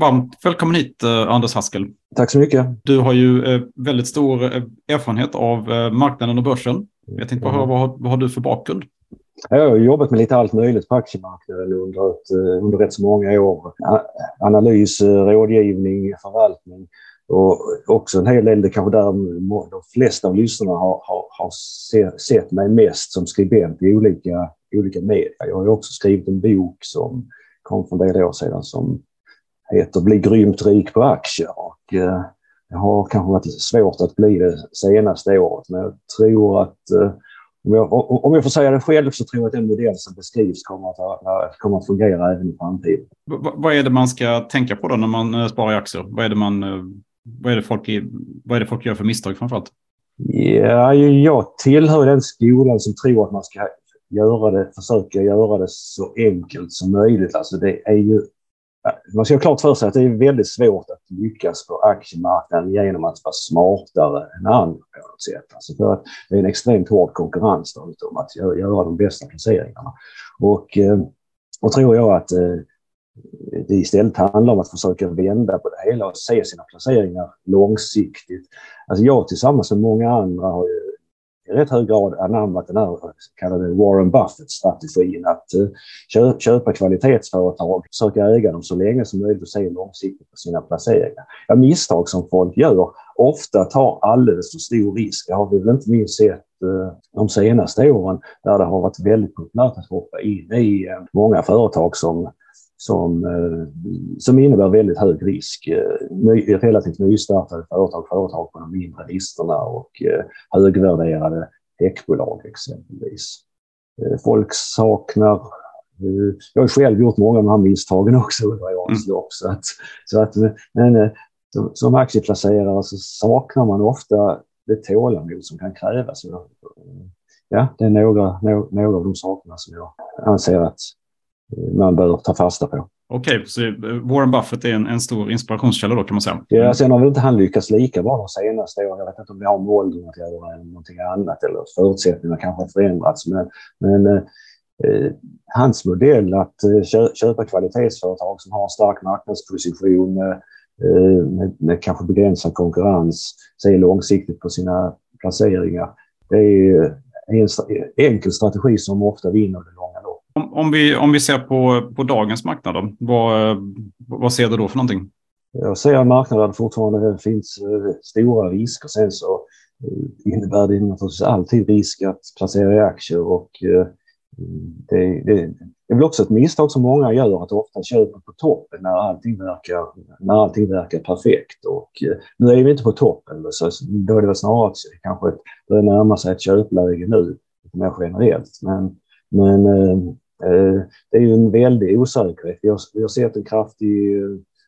Varmt välkommen hit eh, Anders Haskel. Tack så mycket. Du har ju eh, väldigt stor eh, erfarenhet av marknaden och börsen. Jag tänkte bara höra vad, vad har du för bakgrund? Jag har jobbat med lite allt möjligt på aktiemarknaden under, ett, under rätt så många år. Analys, rådgivning, förvaltning och också en hel del, det kanske där de flesta av lyssnarna har, har, har sett mig mest som skribent i olika, olika medier. Jag har också skrivit en bok som kom för en del år sedan som heter Bli grymt rik på aktier. Och, eh, det har kanske varit svårt att bli det senaste året, men jag tror att eh, om jag, om jag får säga det själv så tror jag att den modell som beskrivs kommer att, kommer att fungera även i framtiden. V vad är det man ska tänka på då när man eh, sparar i aktier? Vad är det, man, vad är det, folk, vad är det folk gör för misstag framförallt? Ja, jag tillhör den skolan som tror att man ska göra det, försöka göra det så enkelt som möjligt. Alltså det är ju man ska ha klart för sig att det är väldigt svårt att lyckas på aktiemarknaden genom att vara smartare än andra på något sätt. Alltså för att det är en extremt hård konkurrens där om att göra de bästa placeringarna. Och, då och tror jag att eh, det istället handlar om att försöka vända på det hela och se sina placeringar långsiktigt. Alltså jag tillsammans med många andra har ju i rätt hög grad anammat den här så kallade Warren Buffett-strategin att eh, köpa, köpa kvalitetsföretag, försöka äga dem så länge som möjligt och se långsiktigt på sina placeringar. Ja, misstag som folk gör, ofta tar alldeles för stor risk. Det har vi väl inte minst sett eh, de senaste åren där det har varit väldigt populärt att hoppa in i eh, många företag som som, som innebär väldigt hög risk. Ny, relativt nystartade företag, företag på de mindre listorna och högvärderade techbolag exempelvis. Folk saknar jag har själv gjort många av de här misstagen också under årens lopp. Så att, så att, men som aktieplacerare så saknar man ofta det tålamod som kan krävas. Ja, det är några, några av de sakerna som jag anser att man bör ta fasta på. Okej, så Warren Buffett är en, en, stor inspirationskälla då kan man säga? Ja, sen har väl inte han lyckats lika bra de senaste åren. Jag vet inte om det har med åldern att göra eller någonting annat eller förutsättningarna kanske har förändrats. Men, men eh, hans modell att eh, köpa kvalitetsföretag som har en stark marknadsposition eh, med, med kanske begränsad konkurrens, se långsiktigt på sina placeringar. Det är en enkel strategi som ofta vinner det långa om, om, vi, om vi ser på, på dagens marknad, då, vad, vad ser du då för någonting? Jag ser att marknaden fortfarande finns eh, stora risker. Sen så eh, innebär det naturligtvis alltid risk att placera i aktier och eh, det, det, det är väl också ett misstag som många gör att ofta köpa på toppen när allting verkar, när allting verkar perfekt. Och nu är vi inte på toppen, så då är det väl snarare att kanske börjar närma sig ett köpläge nu, mer generellt. Men, men det är ju en väldig osäkerhet. Vi har, vi har sett en kraftig,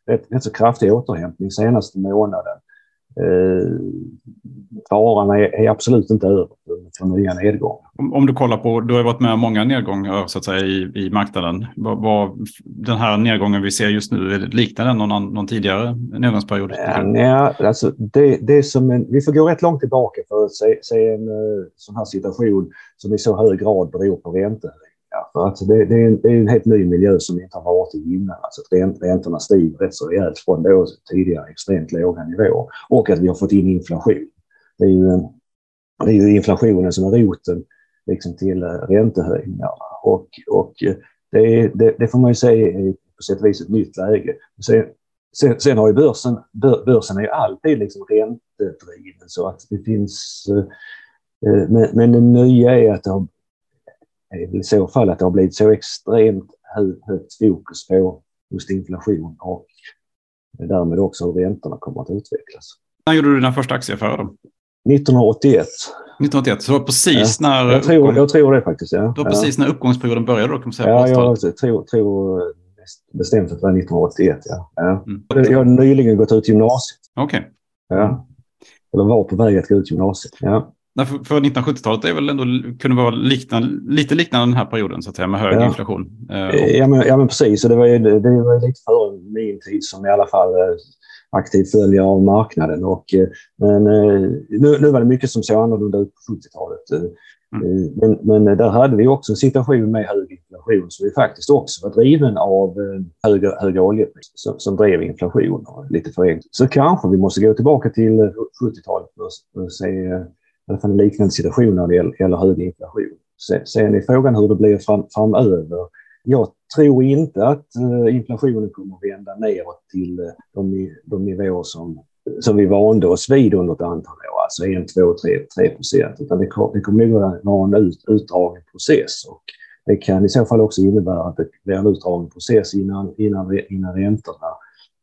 rätt, rätt så kraftig återhämtning senaste månaden. Eh, faran är, är, absolut inte över för nya nedgångar. Om, om, du kollar på, du har varit med om många nedgångar så att säga, i, i marknaden. Vad, vad, den här nedgången vi ser just nu, liknar den någon, någon tidigare nedgångsperiod? Ja, nej, alltså det, det som en, vi får gå rätt långt tillbaka för att se, se en sån här situation som i så hög grad beror på räntehöjning. För att det, det, är en, det, är en, helt ny miljö som vi inte har varit i innan. Alltså att räntorna stiger rätt så rejält från då tidigare extremt låga nivåer. Och att vi har fått in inflation. Det är ju, det är ju inflationen som är roten liksom till eh, räntehöjningarna. Och, och eh, det, det, det, får man ju säga är på sätt och vis ett nytt läge. Sen, sen, sen har ju börsen, börsen är ju alltid liksom räntedriven så att det finns eh, eh men, men det nya är att det har i så fall att det har blivit så extremt högt fokus på just inflation och därmed också hur räntorna kommer att utvecklas. När gjorde du dina första aktieaffärer? 1981. 1981, så det var precis ja, när... Jag tror, jag tror det faktiskt, ja. Det var precis när uppgångsperioden började då, kan man säga. Ja, jag tror, tror bestämt att det var 1981, ja. ja. Mm. Jag har nyligen gått ut gymnasiet. Okej. Okay. Ja. Eller var på väg att gå ut gymnasiet, ja. För, för 1970-talet är väl ändå, kunde vara liknande, lite liknande den här perioden så att säga, med hög ja. inflation. Eh, ja, men, ja, men precis. Och det var, ju, det var lite före min tid som i alla fall eh, aktiv följare av marknaden. Och, eh, men nu, nu var det mycket som såg annorlunda ut på 70-talet. Mm. Men, men där hade vi också en situation med hög inflation som vi faktiskt också var driven av höga, höga oljepriser som, som drev inflation lite förenklat. Så kanske vi måste gå tillbaka till 70-talet för att se i alla fall en liknande situation när det gäller hög inflation. Sen är frågan hur det blir fram, framöver. Jag tror inte att eh, inflationen kommer att vända neråt till eh, de, de nivåer som som vi vande oss vid under ett antal år, alltså 1, 2, 3, 3 procent. Utan det, det kommer nog vara en ut, utdragen process. Och det kan i så fall också innebära att det blir en utdragen process innan, innan, innan räntorna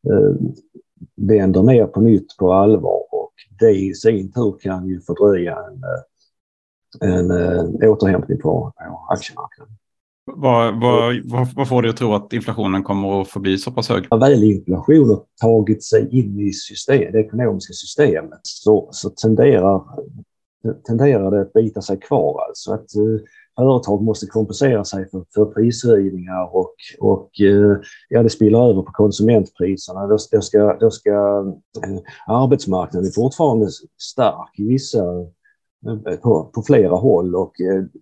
eh, vänder ner på nytt på allvar. Och det i sin tur kan ju fördröja en, en, en eh, återhämtning på, på aktiemarknaden. Vad, vad, vad, får dig att tro att inflationen kommer att förbli så pass hög? När väl inflationen tagit sig in i system, det ekonomiska systemet så, så tenderar, tenderar det att bita sig kvar. Alltså att uh, företag måste kompensera sig för, för prishöjningar och, och eh, ja, det spiller över på konsumentpriserna. Då, då ska, då ska eh, arbetsmarknaden är fortfarande stark i vissa eh, på, på flera håll och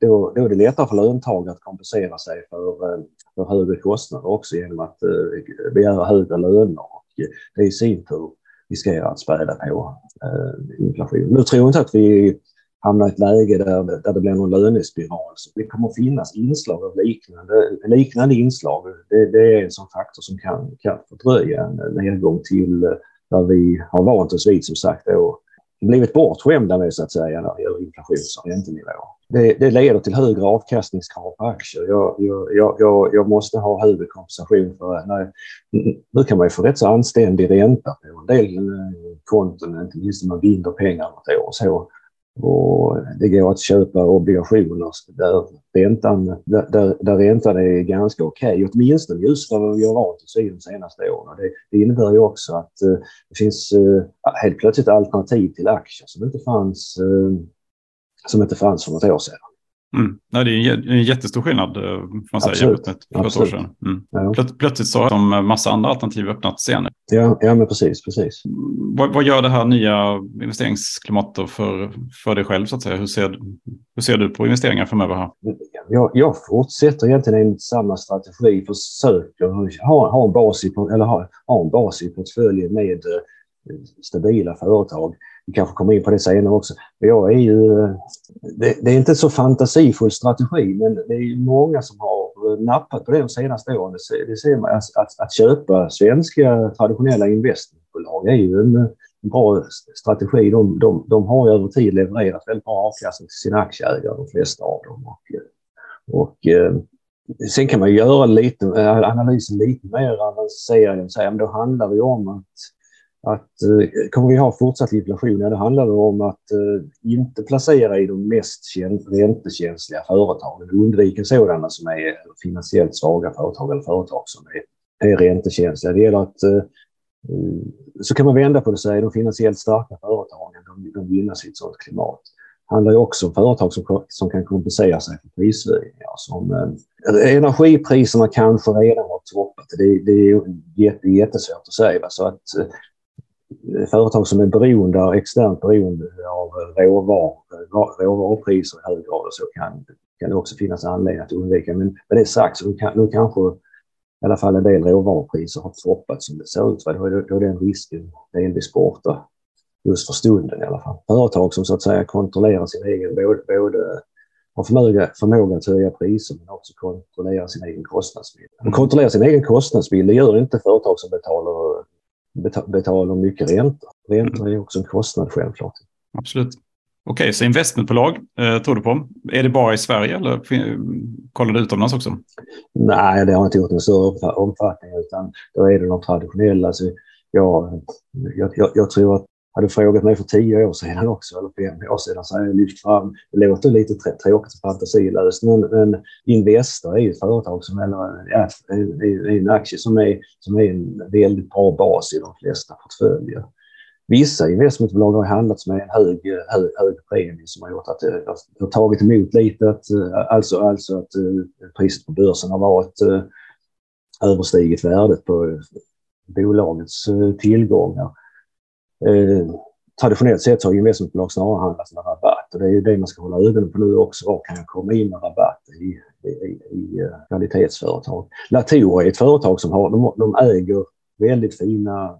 då, då är det lättare för löntagare att kompensera sig för, för högre kostnader också genom att begära högre löner och det i sin tur riskerar att späda på inflationen. Nu tror jag inte att vi hamnar i ett läge där, där det blir någon lönespiral. Så det kommer att finnas inslag av liknande, liknande inslag. Det, det är en sån faktor som kan, kan fördröja en nedgång till eh, där vi har vant oss vid som sagt då, blivit bortskämda med så att säga när det gäller inflations och räntenivå. Det, det leder till högre avkastningskrav på aktier. Jag, jag, jag, jag måste ha högre kompensation för eh, nej, Nu kan man ju få rätt så anständig ränta på en del eh, konton, inte minst om man binder pengar något år. Så och det går att köpa obligationer där räntan, där, där räntan är ganska okej, okay, åtminstone just vad vi har vant oss vid de senaste åren. Det, det innebär ju också att uh, det finns uh, helt plötsligt alternativ till aktier som inte fanns, uh, som inte fanns för något år sedan. Mm. Ja, det är en jättestor skillnad eh, får man säga jämfört med för ett år sedan. Mm. Ja. Plötsligt så har de massa andra alternativ öppnat senare. Ja, ja men precis. precis. Vad, vad gör det här nya investeringsklimatet för, för dig själv? Så att säga? Hur, ser, hur ser du på investeringar framöver? Här? Jag, jag fortsätter egentligen enligt samma strategi. Försöker ha, ha, en bas i, eller ha, ha en bas i portföljen med eh, stabila företag vi kanske kommer in på det senare också. Jag är ju, det, det, är inte så fantasifull strategi, men det är många som har nappat på det de senaste åren. Det ser man, att, att, att köpa svenska traditionella investmentbolag är ju en, en bra strategi. De, de, de har ju över tid levererat väldigt bra avkastning till sina aktieägare, de flesta av dem. Och, och eh, Sen kan man göra lite, analysen lite mer avancerad. Men då handlar det om att att eh, kommer vi ha fortsatt inflation? Ja, det handlar om att eh, inte placera i de mest räntekänsliga företagen. Undvika sådana som är finansiellt svaga företag eller företag som är, är räntekänsliga. Det gäller att eh, så kan man vända på det och säga de finansiellt starka företagen, de, de gynnas i ett sådant klimat. Det handlar också om företag som, som kan kompensera sig för prishöjningar. Som, eh, energipriserna kanske redan har toppat. Det, det är jätte, jättesvårt att säga. Så att, eh, företag som är beroende, externt beroende av eh, råvar, eh, råvarupriser i hög grad och så kan, kan det också finnas anledning att undvika. Men med det sagt så kan, nu kanske i alla fall en del råvarupriser har toppat som det ser ut. Då är, då är den risken delvis borta just för stunden i alla fall. Företag som så att säga kontrollerar sin egen, både, både har förmåga, förmåga att höja priser men också kontrollera sin egen kostnadsbild. Och kontrollera sin egen kostnadsbild, det gör inte företag som betalar betalar mycket ränta. Räntor är också en kostnad självklart. Absolut. Okej, okay, så investmentbolag eh, tror du på. Är det bara i Sverige eller kollar du utomlands också? Nej, det har jag inte gjort någon större omfattning utan då är det de traditionella. Alltså, ja, jag, jag, jag tror att hade du frågat mig för tio år sedan också, eller fem år sedan, så hade jag lyft fram, det låter lite tråkigt och fantasilöst, men, men Investor är ju ett företag som, eller ja, är en aktie som är, som är en väldigt bra bas i de flesta portföljer. Vissa investmentbolag har handlats med en hög, hög, hög premie som har gjort att det har tagit emot lite, att, alltså, alltså att eh, priset på börsen har varit eh, överstigit värdet på bolagets eh, tillgångar. Eh, traditionellt sett har investmentbolag snarare handlats med rabatt. och det är ju det man ska hålla ögonen på nu också. Var kan jag komma in med rabatt i, i, i eh, kvalitetsföretag? Latour är ett företag som har, de, de äger väldigt fina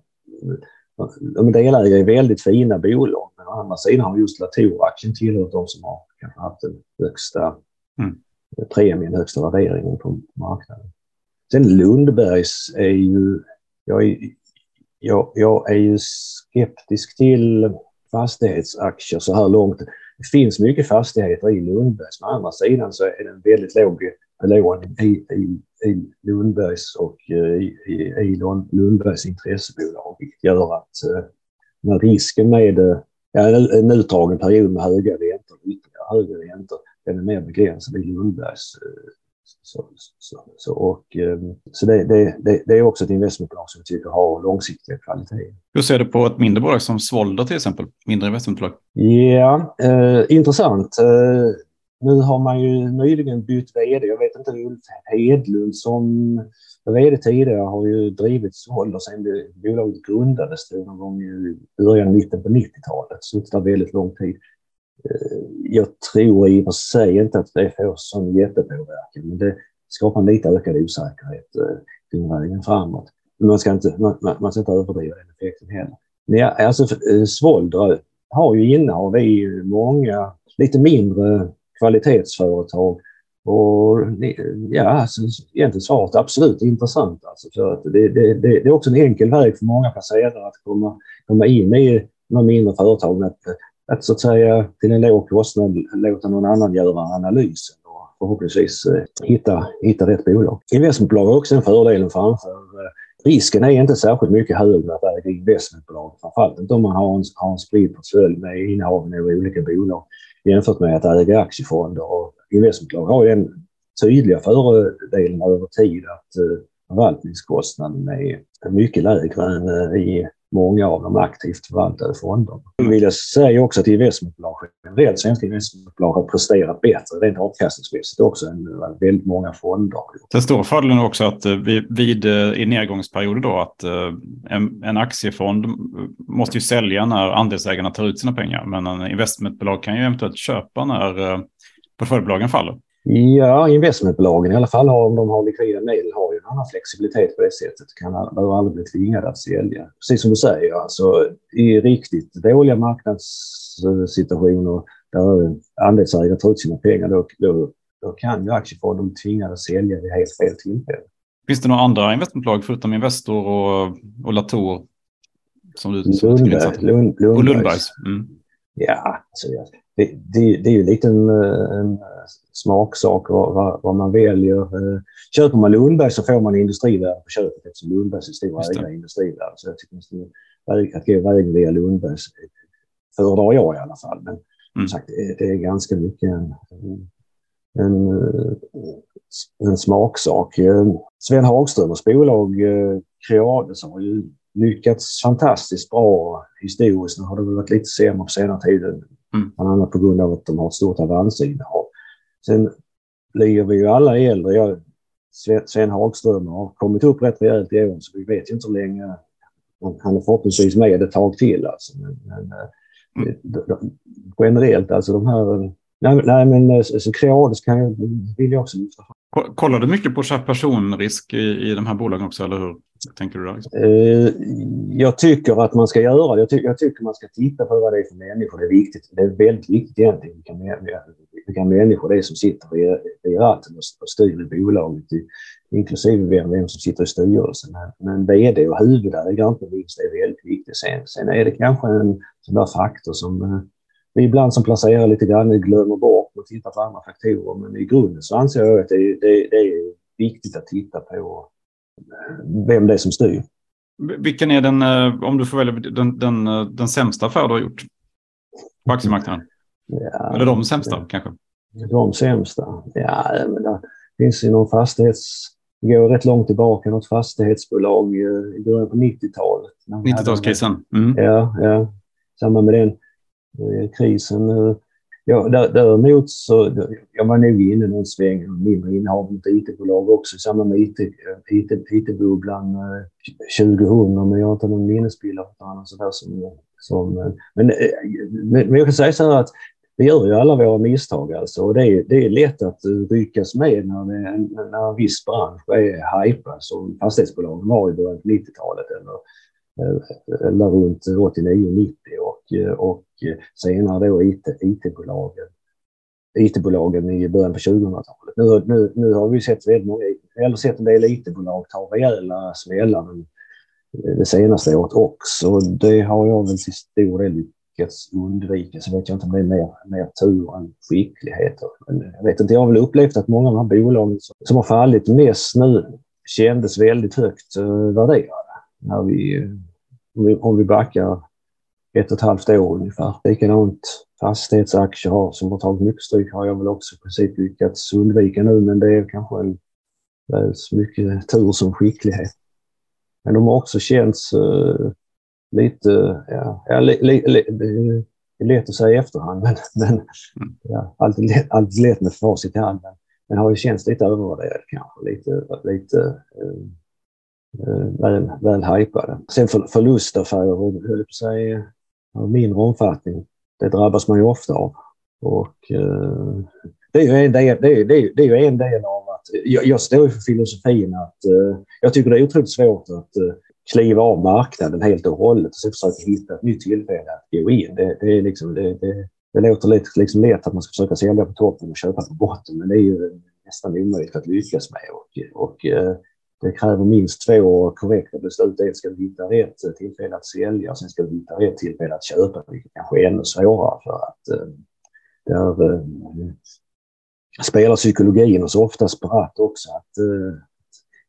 de är delägare i väldigt fina bolag. Men å andra sidan har just Latour-aktien tillhört de som har kanske haft den högsta mm. premien, högsta värderingen på marknaden. Sen Lundbergs är ju... Jag är, jag, jag är ju skeptisk till fastighetsaktier så här långt. Det finns mycket fastigheter i Lundbergs. Men å andra sidan så är det en väldigt låg belåning i, i, i Lundbergs och eh, i, i, i Lundbergs intressebolag. Vilket gör att eh, när risken med eh, ja, en utdragen period med höga räntor, ytterligare högre räntor, den är mer begränsad i Lundbergs så, så, så, och, ehm, så det, det, det, det, är också ett investmentbolag som vi tycker har långsiktiga kvaliteter. Hur ser du på ett mindre bolag som Svolder till exempel? Mindre investmentbolag? Ja, eh, intressant. Eh, nu har man ju nyligen bytt vd. Jag vet inte, Ulf Hedlund som var vd tidigare har ju drivit Svolder sedan bolaget grundades någon gång i början, mitten på 90-talet. Suttit där väldigt lång tid. Eh, jag tror i och för sig inte att det får sån jättepåverkan, men det skapar en lite ökad osäkerhet eh, kring vägen framåt. Men man ska inte, man, man ska inte överdriva den effekten heller. Ja, alltså, Svoldrö eh, Svolder har ju innehav i många lite mindre kvalitetsföretag. Och ja, alltså, egentligen svaret absolut intressant. Alltså, för att det, det, det, det, är också en enkel väg för många placerare att komma, komma in i de mindre företagen. Att, att så att säga till en låg kostnad låta någon annan göra analysen och förhoppningsvis eh, hitta, hitta rätt bolag. Investmentbolag har också en fördel framför. Eh, risken är inte särskilt mycket högre att äga investmentbolag, framförallt inte om man har en, har en spridd portfölj med innehav i olika bolag jämfört med att äga aktiefonder. Och investmentbolag har ju den tydliga fördelen över tid att eh, förvaltningskostnaden är mycket lägre än i många av de aktivt förvaltade fonderna. Jag vill säga också att investmentbolag generellt, svenska investmentbolag har presterat bättre rent avkastningsmässigt också än väldigt många fonder. Den stora fördelen är också att eh, vid, vid i nedgångsperioder då att eh, en, en aktiefond måste ju sälja när andelsägarna tar ut sina pengar. Men en investmentbolag kan ju eventuellt köpa när portföljbolagen faller. Ja, investmentbolagen i alla fall, om de har likvida medel, har ju en annan flexibilitet på det sättet. Kan behöver aldrig bli tvingade att sälja. Precis som du säger, alltså, i riktigt dåliga marknadssituationer där andelsägare tar ut sina pengar, då, då, då kan ju aktiefonden tvingade att sälja vid helt fel tillfälle. Finns det några andra investmentbolag förutom Investor och, och Latour? Som du, som Lundberg, Lund, Lundbergs. Och Lundbergs. Mm. Ja, alltså, det, det, det är ju lite en, en smaksak vad, vad, man väljer. Eh, köper man Lundberg så får man industrivärde på köpet eftersom Lundbergs är stora ägare i industrivärde. Så jag tycker att gå vägen via Lundbergs föredrar jag i alla fall. Men mm. sagt, det är ganska mycket en, en, en smaksak. Eh, Sven Hagströmers bolag eh, Creades har ju lyckats fantastiskt bra historiskt. Nu har det väl varit lite sämre på senare tid. Mm. Bland annat på grund av att de har ett stort avansinnehav. Sen blir vi ju alla äldre. Jag, Sven Hagström har kommit upp rätt rejält i år så vi vet ju inte hur länge han är förhoppningsvis med ett tag till. Alltså. Men, men mm. generellt, alltså de här... Nej, nej men eh, så Creades kan jag, vill jag också lyfta fram. Kollar du mycket på personrisk i, i de här bolagen också, eller hur? tänker du då? Eh, jag tycker att man ska göra det. Jag, ty jag, tycker man ska titta på vad det är för människor. Det är viktigt. Det är väldigt viktigt egentligen vilka, vilka människor det är som sitter i, i ratten och styr i bolaget, inklusive vem, vem som sitter i styrelsen. Men vd och huvudägare inte minst är väldigt viktigt. Sen, sen är det kanske en sån där faktor som eh, vi ibland som placerar lite grann glömmer bort och tittar på andra faktorer. Men i grunden så anser jag att det, det, det är viktigt att titta på vem det är som styr. Vilken är den, eh, om du får välja, den, den, eh, den sämsta affär du har gjort på aktiemarknaden? Ja, Eller de sämsta ja, kanske? De sämsta? Ja, men det finns ju någon fastighets... Det går rätt långt tillbaka, något fastighetsbolag eh, i början på 90-talet. 90-talskrisen? Mm. Ja, ja. samband med den Eh, krisen. Ja, däremot så jag var nog inne någon sväng, mindre innehav mot IT-bolag också i samband med eh, IT-bubblan eh, IT, 2000, men jag har inte någon minnesbild av något annat sådär som... som men, men jag kan säga så här att vi gör ju alla våra misstag alltså och det är, det är lätt att ryckas med när, det, när en viss bransch är hajpad som fastighetsbolagen var i början på 90-talet eller, eller runt 89-90 och, och Eh, senare då IT-bolagen IT-bolagen i början på 2000-talet. Nu, nu, nu har vi sett väldigt många, eller sett en del IT-bolag ta rejäla smällar eh, det senaste året också. Det har jag väl till stor del lyckats undvika. Så vet jag inte om det är mer, mer tur än skicklighet. Men jag vet inte, jag har väl upplevt att många av de här bolagen som har fallit mest nu kändes väldigt högt uh, värderade. När vi, om, vi, om vi backar ett och ett halvt år ungefär. Likadant fastighetsaktier har, som har tagit mycket stryk har jag väl också i princip lyckats undvika nu, men det är kanske en, väl så mycket tur som skicklighet. Men de har också känts uh, lite, ja, ja li, li, li, det är lätt att säga i efterhand, men, men mm. ja, alltid, lätt, alltid lätt med facit i hand. Men, men har ju känts lite övervärderad kanske, lite, lite uh, väl, väl hajpade. Sen för, förlustaffärer, höll på att säga, av mindre omfattning det drabbas man ju ofta av. Och, eh, det, är ju en del, det, är, det, är, det är en del av att... Jag, jag står för filosofin att eh, jag tycker det är otroligt svårt att eh, kliva av marknaden helt och hållet och så försöka hitta ett nytt tillfälle att gå in. Det, det, är liksom, det, det, det låter lite liksom lätt att man ska försöka sälja på toppen och köpa på botten, men det är ju nästan omöjligt att lyckas med. Och, och eh, det kräver minst två korrekta beslut. Dels ska du hitta rätt tillfälle att sälja och sen ska du hitta rätt tillfälle att köpa, vilket kanske är ännu svårare för att eh, där eh, spelar psykologin oss ofta spratt också. Att eh,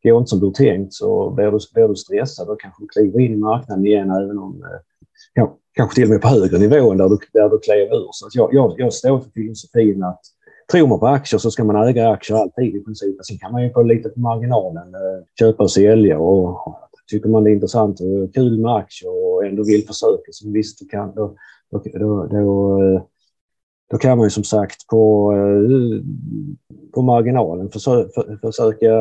går inte som du tänkt så blir du, blir du stressad och kanske kliver in i marknaden igen även om eh, kanske till och med på högre nivå än där du, där du klev ur. Så att jag, jag, jag står för filosofin att tror man på aktier så ska man äga aktier alltid i princip. Sen kan man ju få lite på marginalen eh, köpa och sälja. Och tycker man det är intressant och kul med aktier och ändå vill försöka så visst, du kan, då, då, då, då, eh, då kan man ju som sagt på, eh, på marginalen försöka, för, försöka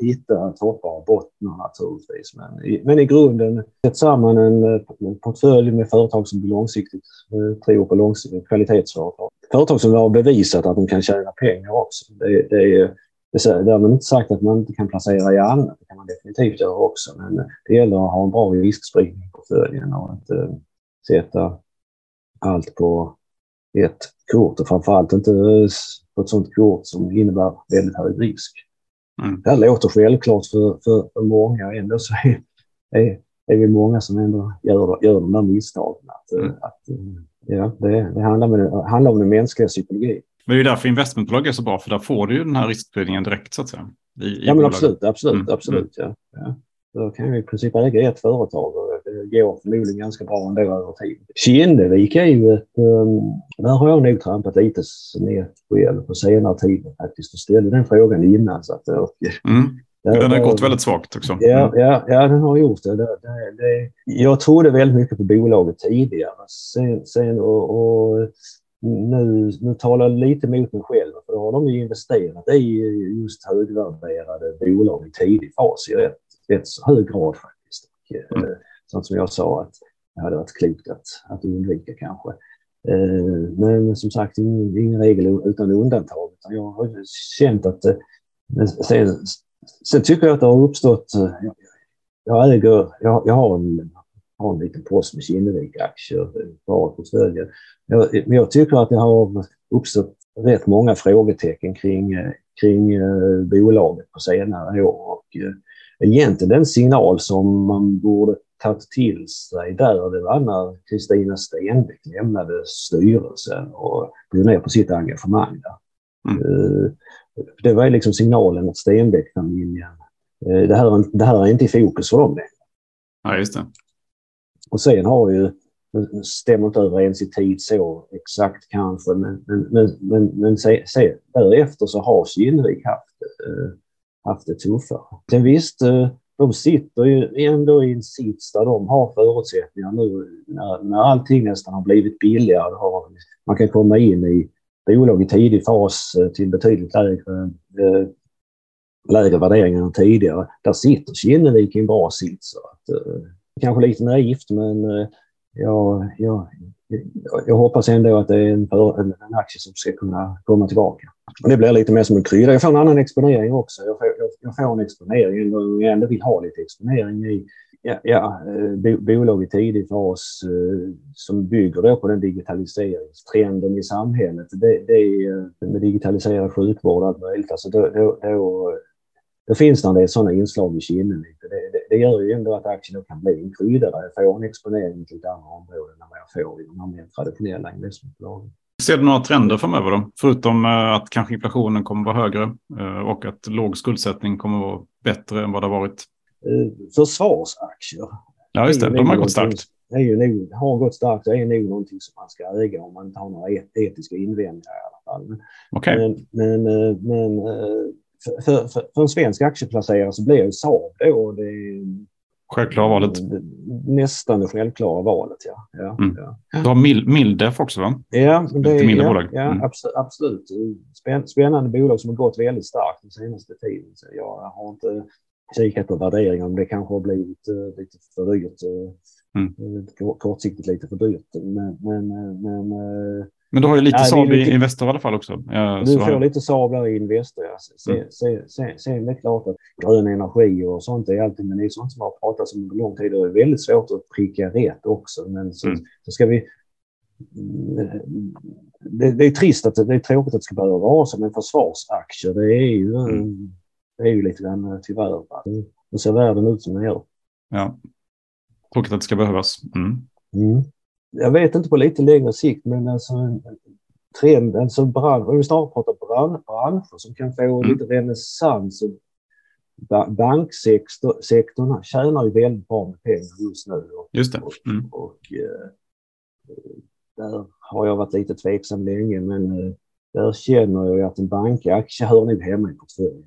hitta toppar och bottnar naturligtvis. Men, men i grunden, sätt samman en eh, portfölj med företag som långsiktigt eh, tror på långsiktigt kvalitetsföretag företag som har bevisat att de kan tjäna pengar också. Det, det är, det därmed inte sagt att man inte kan placera i annat. Det kan man definitivt göra också. Men det gäller att ha en bra riskspridning på portföljen och att sätta allt på ett kort och framförallt inte på ett sådant kort som innebär väldigt hög risk. Mm. Det här låter självklart för, för, många. Ändå så är, är, är vi många som ändå gör, gör de där misstagen. Att, mm. att, eh, Ja, det, det handlar, det handlar om den mänskliga psykologin. Men det är därför investmentbolag är så bra, för där får du ju den här riskspridningen direkt så att säga. I, i ja, men absolut, absolut, mm. absolut. Mm. Ja. Ja. Då kan vi i princip äga ett företag går förmodligen ganska bra ändå över tid. Kinnevik är ju ett... Um, där har jag nog trampat lite snett själv på senare tid faktiskt och ställde den frågan innan. Så att, mm. Den har gått väldigt svagt också. Ja, mm. ja, ja den har gjort det. det, det, det jag trodde väldigt mycket på bolaget tidigare. Sen, sen och, och, nu, nu talar jag lite mot mig själv. För då har de ju investerat i just högvärderade bolag i tidig fas i rätt, rätt hög grad faktiskt. Och, mm. Sånt som jag sa att det hade varit klokt att, att undvika kanske. Eh, men som sagt, ingen, ingen regel utan undantag. Jag har känt att eh, sen, Sen tycker jag att det har uppstått... Eh, jag, äger, jag, jag har, en, har en liten post med Kinnevik-aktier kvar eh, i portföljen. Men jag tycker att det har uppstått rätt många frågetecken kring, eh, kring eh, bolaget på senare år. Och, egentligen den signal som man borde tagit till sig där, det var när Kristina Stenbeck lämnade styrelsen och drog ner på sitt engagemang där. Mm. Uh, det var liksom signalen att Stenbeck-familjen, eh, det här, det här är inte i fokus för dem längre. Ja, just det. Och sen har ju, stämmer inte överens i tid så exakt kanske, men, men, men, men, men se, se, därefter så har Kinnevik haft, äh, haft det tuffare. Sen visst, de sitter ju ändå i en sits där de har förutsättningar nu när, när allting nästan har blivit billigare. Har, man kan komma in i bolag i tidig fas eh, till betydligt lägre, eh, lägre värderingar än tidigare. Där sitter Kinnevik i en bra sits. Att, eh, kanske lite naivt, men eh, jag, jag, jag hoppas ändå att det är en, en, en aktie som ska kunna komma tillbaka. Och det blir lite mer som en krydda. Jag får en annan exponering också. Jag får, jag, jag får en exponering, jag ändå vill ha lite exponering i ja, ja, eh, bo, bolag i tidig fas eh, som bygger då på den digitaliseringstrenden i samhället. Det, det är eh, med digitaliserad sjukvård och allt möjligt. Alltså då, då, då, då finns det en del sådana inslag i kinden. Det, det, det, gör ju ändå att aktien kan bli en krydda där jag får en exponering till ett andra områden än vad jag får i de mer traditionella investmentbolagen. Ser du några trender framöver då? Förutom eh, att kanske inflationen kommer att vara högre och att låg skuldsättning kommer att vara bättre än vad det har varit Eh, försvarsaktier. Ja, just det. De har gått starkt. Är ju nog, har gått starkt. Det är nog någonting som man ska äga om man inte har några etiska invändningar i alla fall. Men, okay. men, men, eh, men eh, för, för, för, en svensk aktieplacerare så blir ju Saab då det Självklara valet. Nästan det självklara valet, ja. ja, mm. ja. Du har Mil Mildef också, va? Ja, det är, mindre ja, bolag. ja mm. absolut. Spännande bolag som har gått väldigt starkt den senaste tiden. Så jag har inte kikat på värderingar, om det kanske har blivit uh, lite för dyrt. Uh, mm. Kortsiktigt lite för dyrt. Men, men, men, men du har ju lite nej, Saab i Investor i alla fall också. Ja, du får lite Saab där i Investor. Ja. Sen, mm. sen, sen, sen är det klart att grön energi och sånt är alltid, men det är sånt som har pratats om under lång tid och det är väldigt svårt att pricka rätt också. Men så, mm. så ska vi det, det, är trist att det är tråkigt att det ska behöva vara som en försvarsaktie. Det är ju mm det är ju lite grann eh, tyvärr. Nu ser världen ut som den gör. Ja. Tråkigt att det ska behövas. Mm. Jag vet inte på lite längre sikt, men alltså trenden, alltså bransch, vi snarare pratar bransch, branscher som kan få mm. lite renässans. Banksektorn tjänar ju väldigt bra med pengar just nu. Och, just det. Mm. Och, och, uh, där har jag varit lite tveksam länge, men uh, där känner jag att en bankaktie hör nog hemma i portföljen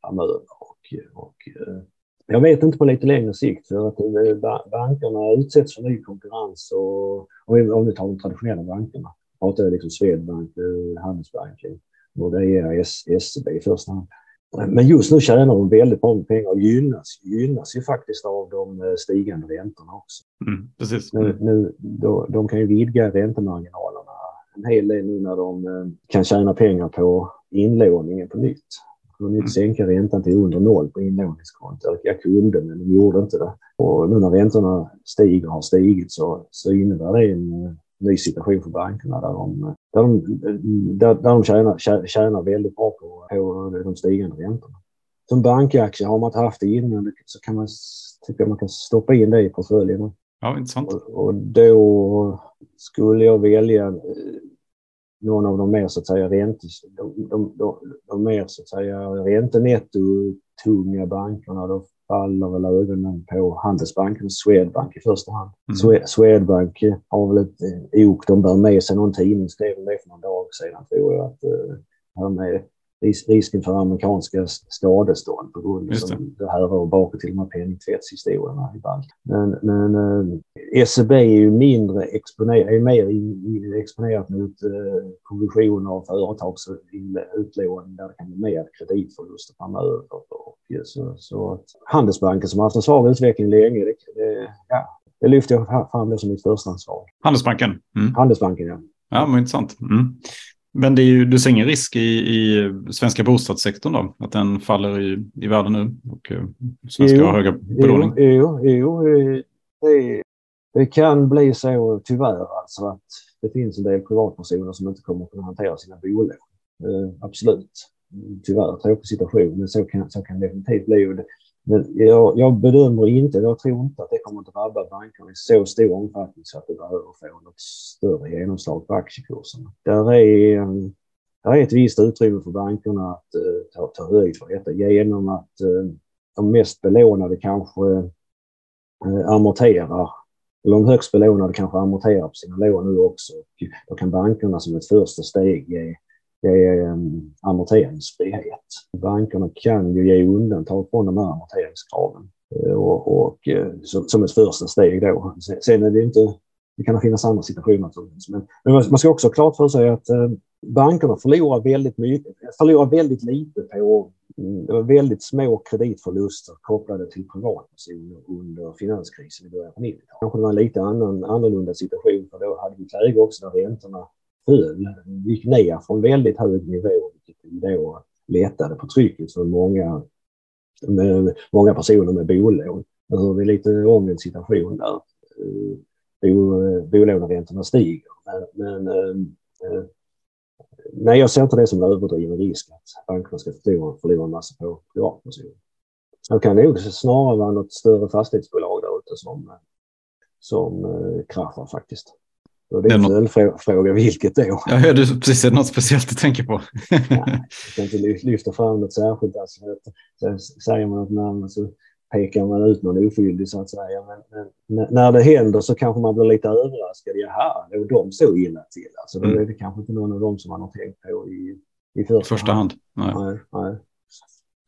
framöver. Och, och, eh, jag vet inte på lite längre sikt för att eh, bankerna utsätts för ny konkurrens och om vi tar de traditionella bankerna, pratar jag liksom Swedbank, eh, Handelsbanken, Nordea, SEB i första hand. Men just nu tjänar de väldigt bra pengar och gynnas, gynnas ju faktiskt av de stigande räntorna också. Mm, precis. Nu, nu, då, de kan ju vidga räntemarginalerna en hel del nu när de kan tjäna pengar på inlåningen på nytt kunde inte sänka räntan till under noll på inlåningskontot. Jag kunde, men de gjorde inte det. Och nu när räntorna stiger och har stigit så, så innebär det en uh, ny situation för bankerna där de, där de, där, där de tjänar, tjänar väldigt bra på, på de stigande räntorna. Som bankaktie har man inte haft det innan så kan man tycka man kan stoppa in det i portföljen. Ja, intressant. Och, och då skulle jag välja eh, någon av de mer så att säga ränte, de, de, de, de mer så att säga räntenetto-tunga bankerna, då faller väl ögonen på Handelsbanken och Swedbank i första hand. Mm. Swedbank har väl ett eh, ok de bär med sig. Någon tidning skrev om det för någon dag sedan tror jag. Att, uh, med risken för amerikanska skadestånd på grund av det. det här var bakåt till de här penningtvättshistorierna i bank. Men, men eh, SEB är ju mindre exponerat, är mer exponerat mot eh, provisioner av företags utlåning där det kan bli mer kreditförluster framöver. Och, så, så att Handelsbanken som har haft en svag utveckling länge, det, det, ja, det lyfter jag fram det som mitt första ansvar. Handelsbanken? Mm. Handelsbanken, ja. Ja, men intressant. Mm. Men det är ju, du ser ingen risk i, i svenska bostadssektorn då? Att den faller i, i världen nu och eh, svenska har höga belåning? Jo, jo, det, det kan bli så tyvärr alltså att det finns en del privatpersoner som inte kommer att kunna hantera sina bolån. Eh, absolut. Tyvärr, tråkig situation, men så kan, så kan det definitivt bli. Men jag, jag, bedömer inte, jag tror inte att det kommer att drabba bankerna i så stor omfattning så att det behöver få något större genomslag på aktiekurserna. Där är, mm, där är ett visst utrymme för bankerna att uh, ta, ta höjd för detta genom att uh, de mest belånade kanske uh, amorterar, eller de högst belånade kanske amorterar på sina lån nu också. Och då kan bankerna som ett första steg ge det är amorteringsfrihet. Bankerna kan ju ge undantag från de här amorteringskraven eh, och, och eh, som, som ett första steg då. Sen är det inte, det kan finnas andra situationer. Men, men man ska också ha klart för sig att eh, bankerna förlorar väldigt mycket, förlorar väldigt lite på mm, väldigt små kreditförluster kopplade till privatpersoner under finanskrisen i början på 90-talet. Kanske det var en lite annan, annorlunda situation för då hade vi ett läge också där räntorna höll, gick ner från väldigt hög nivå, vilket då lättade på trycket för många, med, många personer med bolån. Nu har vi lite omvänd situation där. Eh, bolåneräntorna stiger. Men, men eh, eh, nej, jag ser inte det som en överdriven risk att bankerna ska förlora, förlora en massa på privatpersoner. Det kan nog snarare vara något större fastighetsbolag där ute som, som kraschar faktiskt. Och det är en följdfråga, vilket då? Ja, är det precis är det något speciellt du tänker på? ja, jag kan inte lyfta fram något särskilt. Alltså, säger man ett namn så pekar man ut någon oskyldig så att säga. Men, men, när det händer så kanske man blir lite överraskad. Jaha, låg de så illa till? Alltså, då mm. är det kanske inte någon av dem som man har tänkt på i, i första, första hand. hand. Nej. Nej, nej.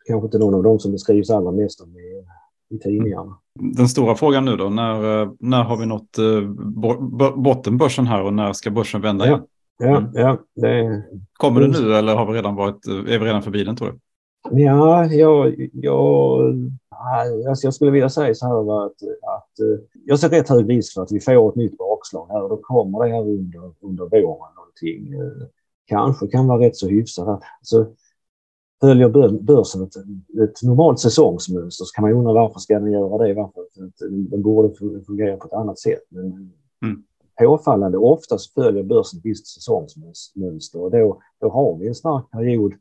Kanske inte någon av dem som beskrivs allra mest om i, i tidningarna. Den stora frågan nu då, när, när har vi nått eh, bottenbörsen här och när ska börsen vända igen? Ja, mm. ja, det... Kommer det nu eller har vi redan varit, är vi redan förbi den tror du? Ja, jag, jag, alltså jag skulle vilja säga så här att, att eh, jag ser rätt hög risk för att vi får ett nytt bakslag här och då kommer det här under, under våren någonting. Eh, kanske kan vara rätt så hyfsat. Alltså, följer börsen ett, ett normalt säsongsmönster så kan man undra varför ska den göra det? Varför den borde fungera på ett annat sätt. Men mm. påfallande ofta så följer börsen ett visst säsongsmönster och då, då har vi en stark period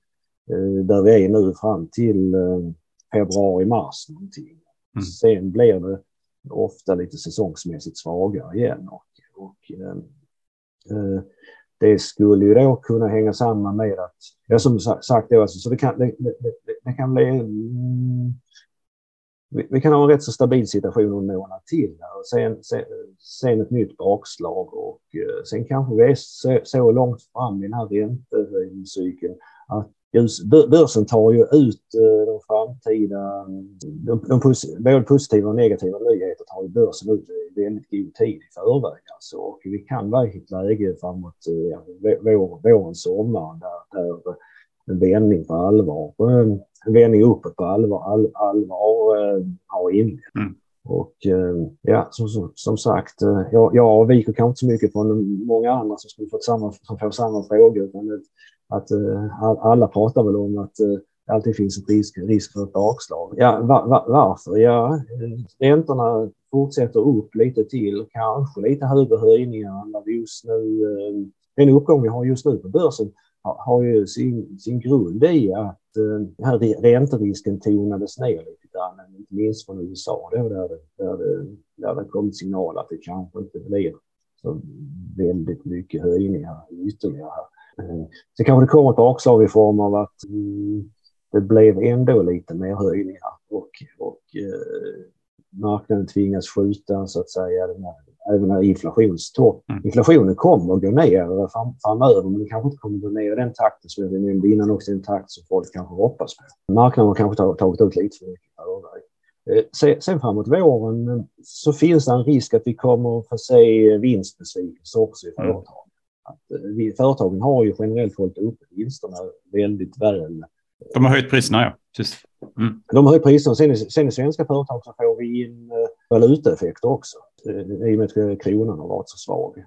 eh, där vi är nu fram till eh, februari, mars någonting. Mm. Sen blir det ofta lite säsongsmässigt svagare igen och, och eh, eh det skulle ju då kunna hänga samman med att, ja som sagt då, alltså, så det kan, det, det, det kan bli, mm, vi, vi, kan ha en rätt så stabil situation under en månad till och sen, sen, sen ett nytt bakslag och eh, sen kanske vi är så, så långt fram i den här räntehöjningscykeln att börsen tar ju ut eh, de framtida, de, de både positiva och negativa nyheter tar ju börsen ut i väldigt god tid i förväg. Alltså. Och vi kan vara i ett läge framåt ja, vår, våren, sommaren där, där en vändning på allvar, en vändning uppåt på allvar, all, allvar har inletts. Mm. Och ja, som, som, som sagt, jag, jag avviker kanske inte så mycket från många andra som skulle fått samma, som får samma frågor. Utan att uh, alla pratar väl om att uh, det alltid finns en risk, risk för ett bakslag. Ja, va, va, varför? Ja, eh, räntorna fortsätter upp lite till, kanske lite högre höjningar än vad vi just nu... Uh, den uppgång vi har just nu på börsen har, ju sin, sin grund i att uh, här ränterisken tonades ner lite grann, inte minst från USA då, där det, där det, där det kommit signal att det kanske inte blir så väldigt mycket höjningar ytterligare. Så kanske det kommer ett bakslag i form av att mm, det blev ändå lite mer höjningar och, och eh, marknaden tvingas skjuta så att säga den här, även när inflationstopp. Mm. Inflationen kommer att gå ner fram, framöver men den kanske inte kommer att gå ner i den takten som jag nämnde innan också, den takt som folk kanske hoppas på. Marknaden har kanske tagit ut lite för mycket förväg. Eh, sen framåt våren eh, så finns det en risk att vi kommer att få se vinstbesvikelse också i mm. Att eh, företagen har ju generellt hållit uppe vinsterna väldigt väl. De har höjt priserna, ja. Precis. Mm. De har höjt priserna. Sen, sen i svenska företag så får vi in uh, valutaeffekter också uh, i och med att kronan har varit så svag.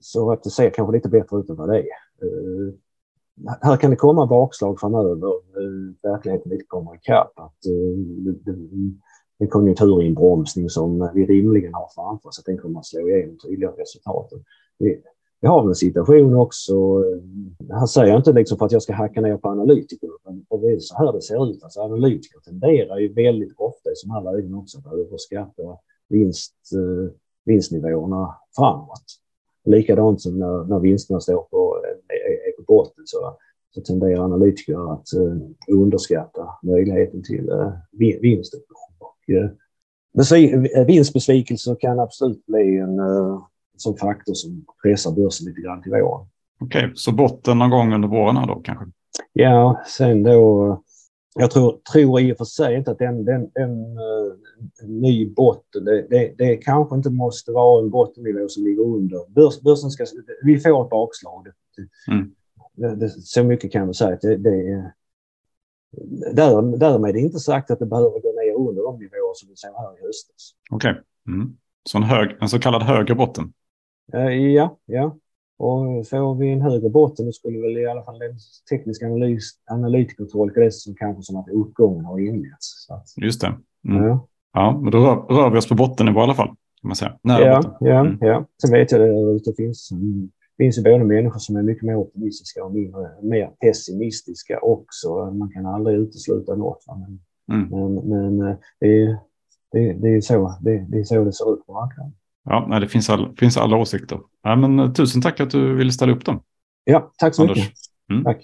Så att det ser kanske lite bättre ut än vad det är. Här kan det komma bakslag framöver. Verkligheten inte kommer ikapp. Att, en konjunkturinbromsning som vi rimligen har framför oss, att den kommer att slå igenom tydliga resultaten. Vi har en situation också, eh, här säger jag inte liksom för att jag ska hacka ner på analytiker, men det är så här det ser ut. Alltså analytiker tenderar ju väldigt ofta i sådana här lägen också att överskatta vinst, eh, vinstnivåerna framåt. Likadant som när, när vinsterna står på, eh, är, på botten så, så tenderar analytiker att uh, underskatta möjligheten till uh, vinstuppgång. Och, uh, vinstbesvikelser kan absolut bli en uh, som faktor som pressar börsen lite grann till våren. Okej, okay, så botten någon gång under våren här då kanske? Ja, sen då. Jag tror, tror i och för sig inte att den, den, en, uh, ny botten, det, det, det, kanske inte måste vara en bottennivå som ligger under. Börs, börsen ska, vi får ett bakslag, Mm. Det, så mycket kan man säga att det, det är där, därmed är det inte sagt att det behöver gå ner under de nivåer som vi såg här i höstas. Okej, okay. mm. så en, hög, en så kallad högre botten? Uh, ja, ja. Och får vi en högre botten då skulle väl i alla fall den tekniska analys, analytiker tolka det som kanske som att uppgången har inletts. Just det. Mm. Ja. ja, men då rör, rör, vi oss på bottennivå i alla fall. Kan man säga. Nära ja, botten. ja, mm. ja. Sen vet jag att det finns, finns ju både människor som är mycket mer optimistiska och mindre, mer pessimistiska också. Man kan aldrig utesluta något. Men, mm. men, men eh, det, det, det, är så, det, det är så det ser ut på marknaden. Ja, det finns, all, finns alla åsikter. Ja, men, eh, tusen tack att du ville ställa upp dem. Ja, tack så Anders. mycket. Mm. Tack.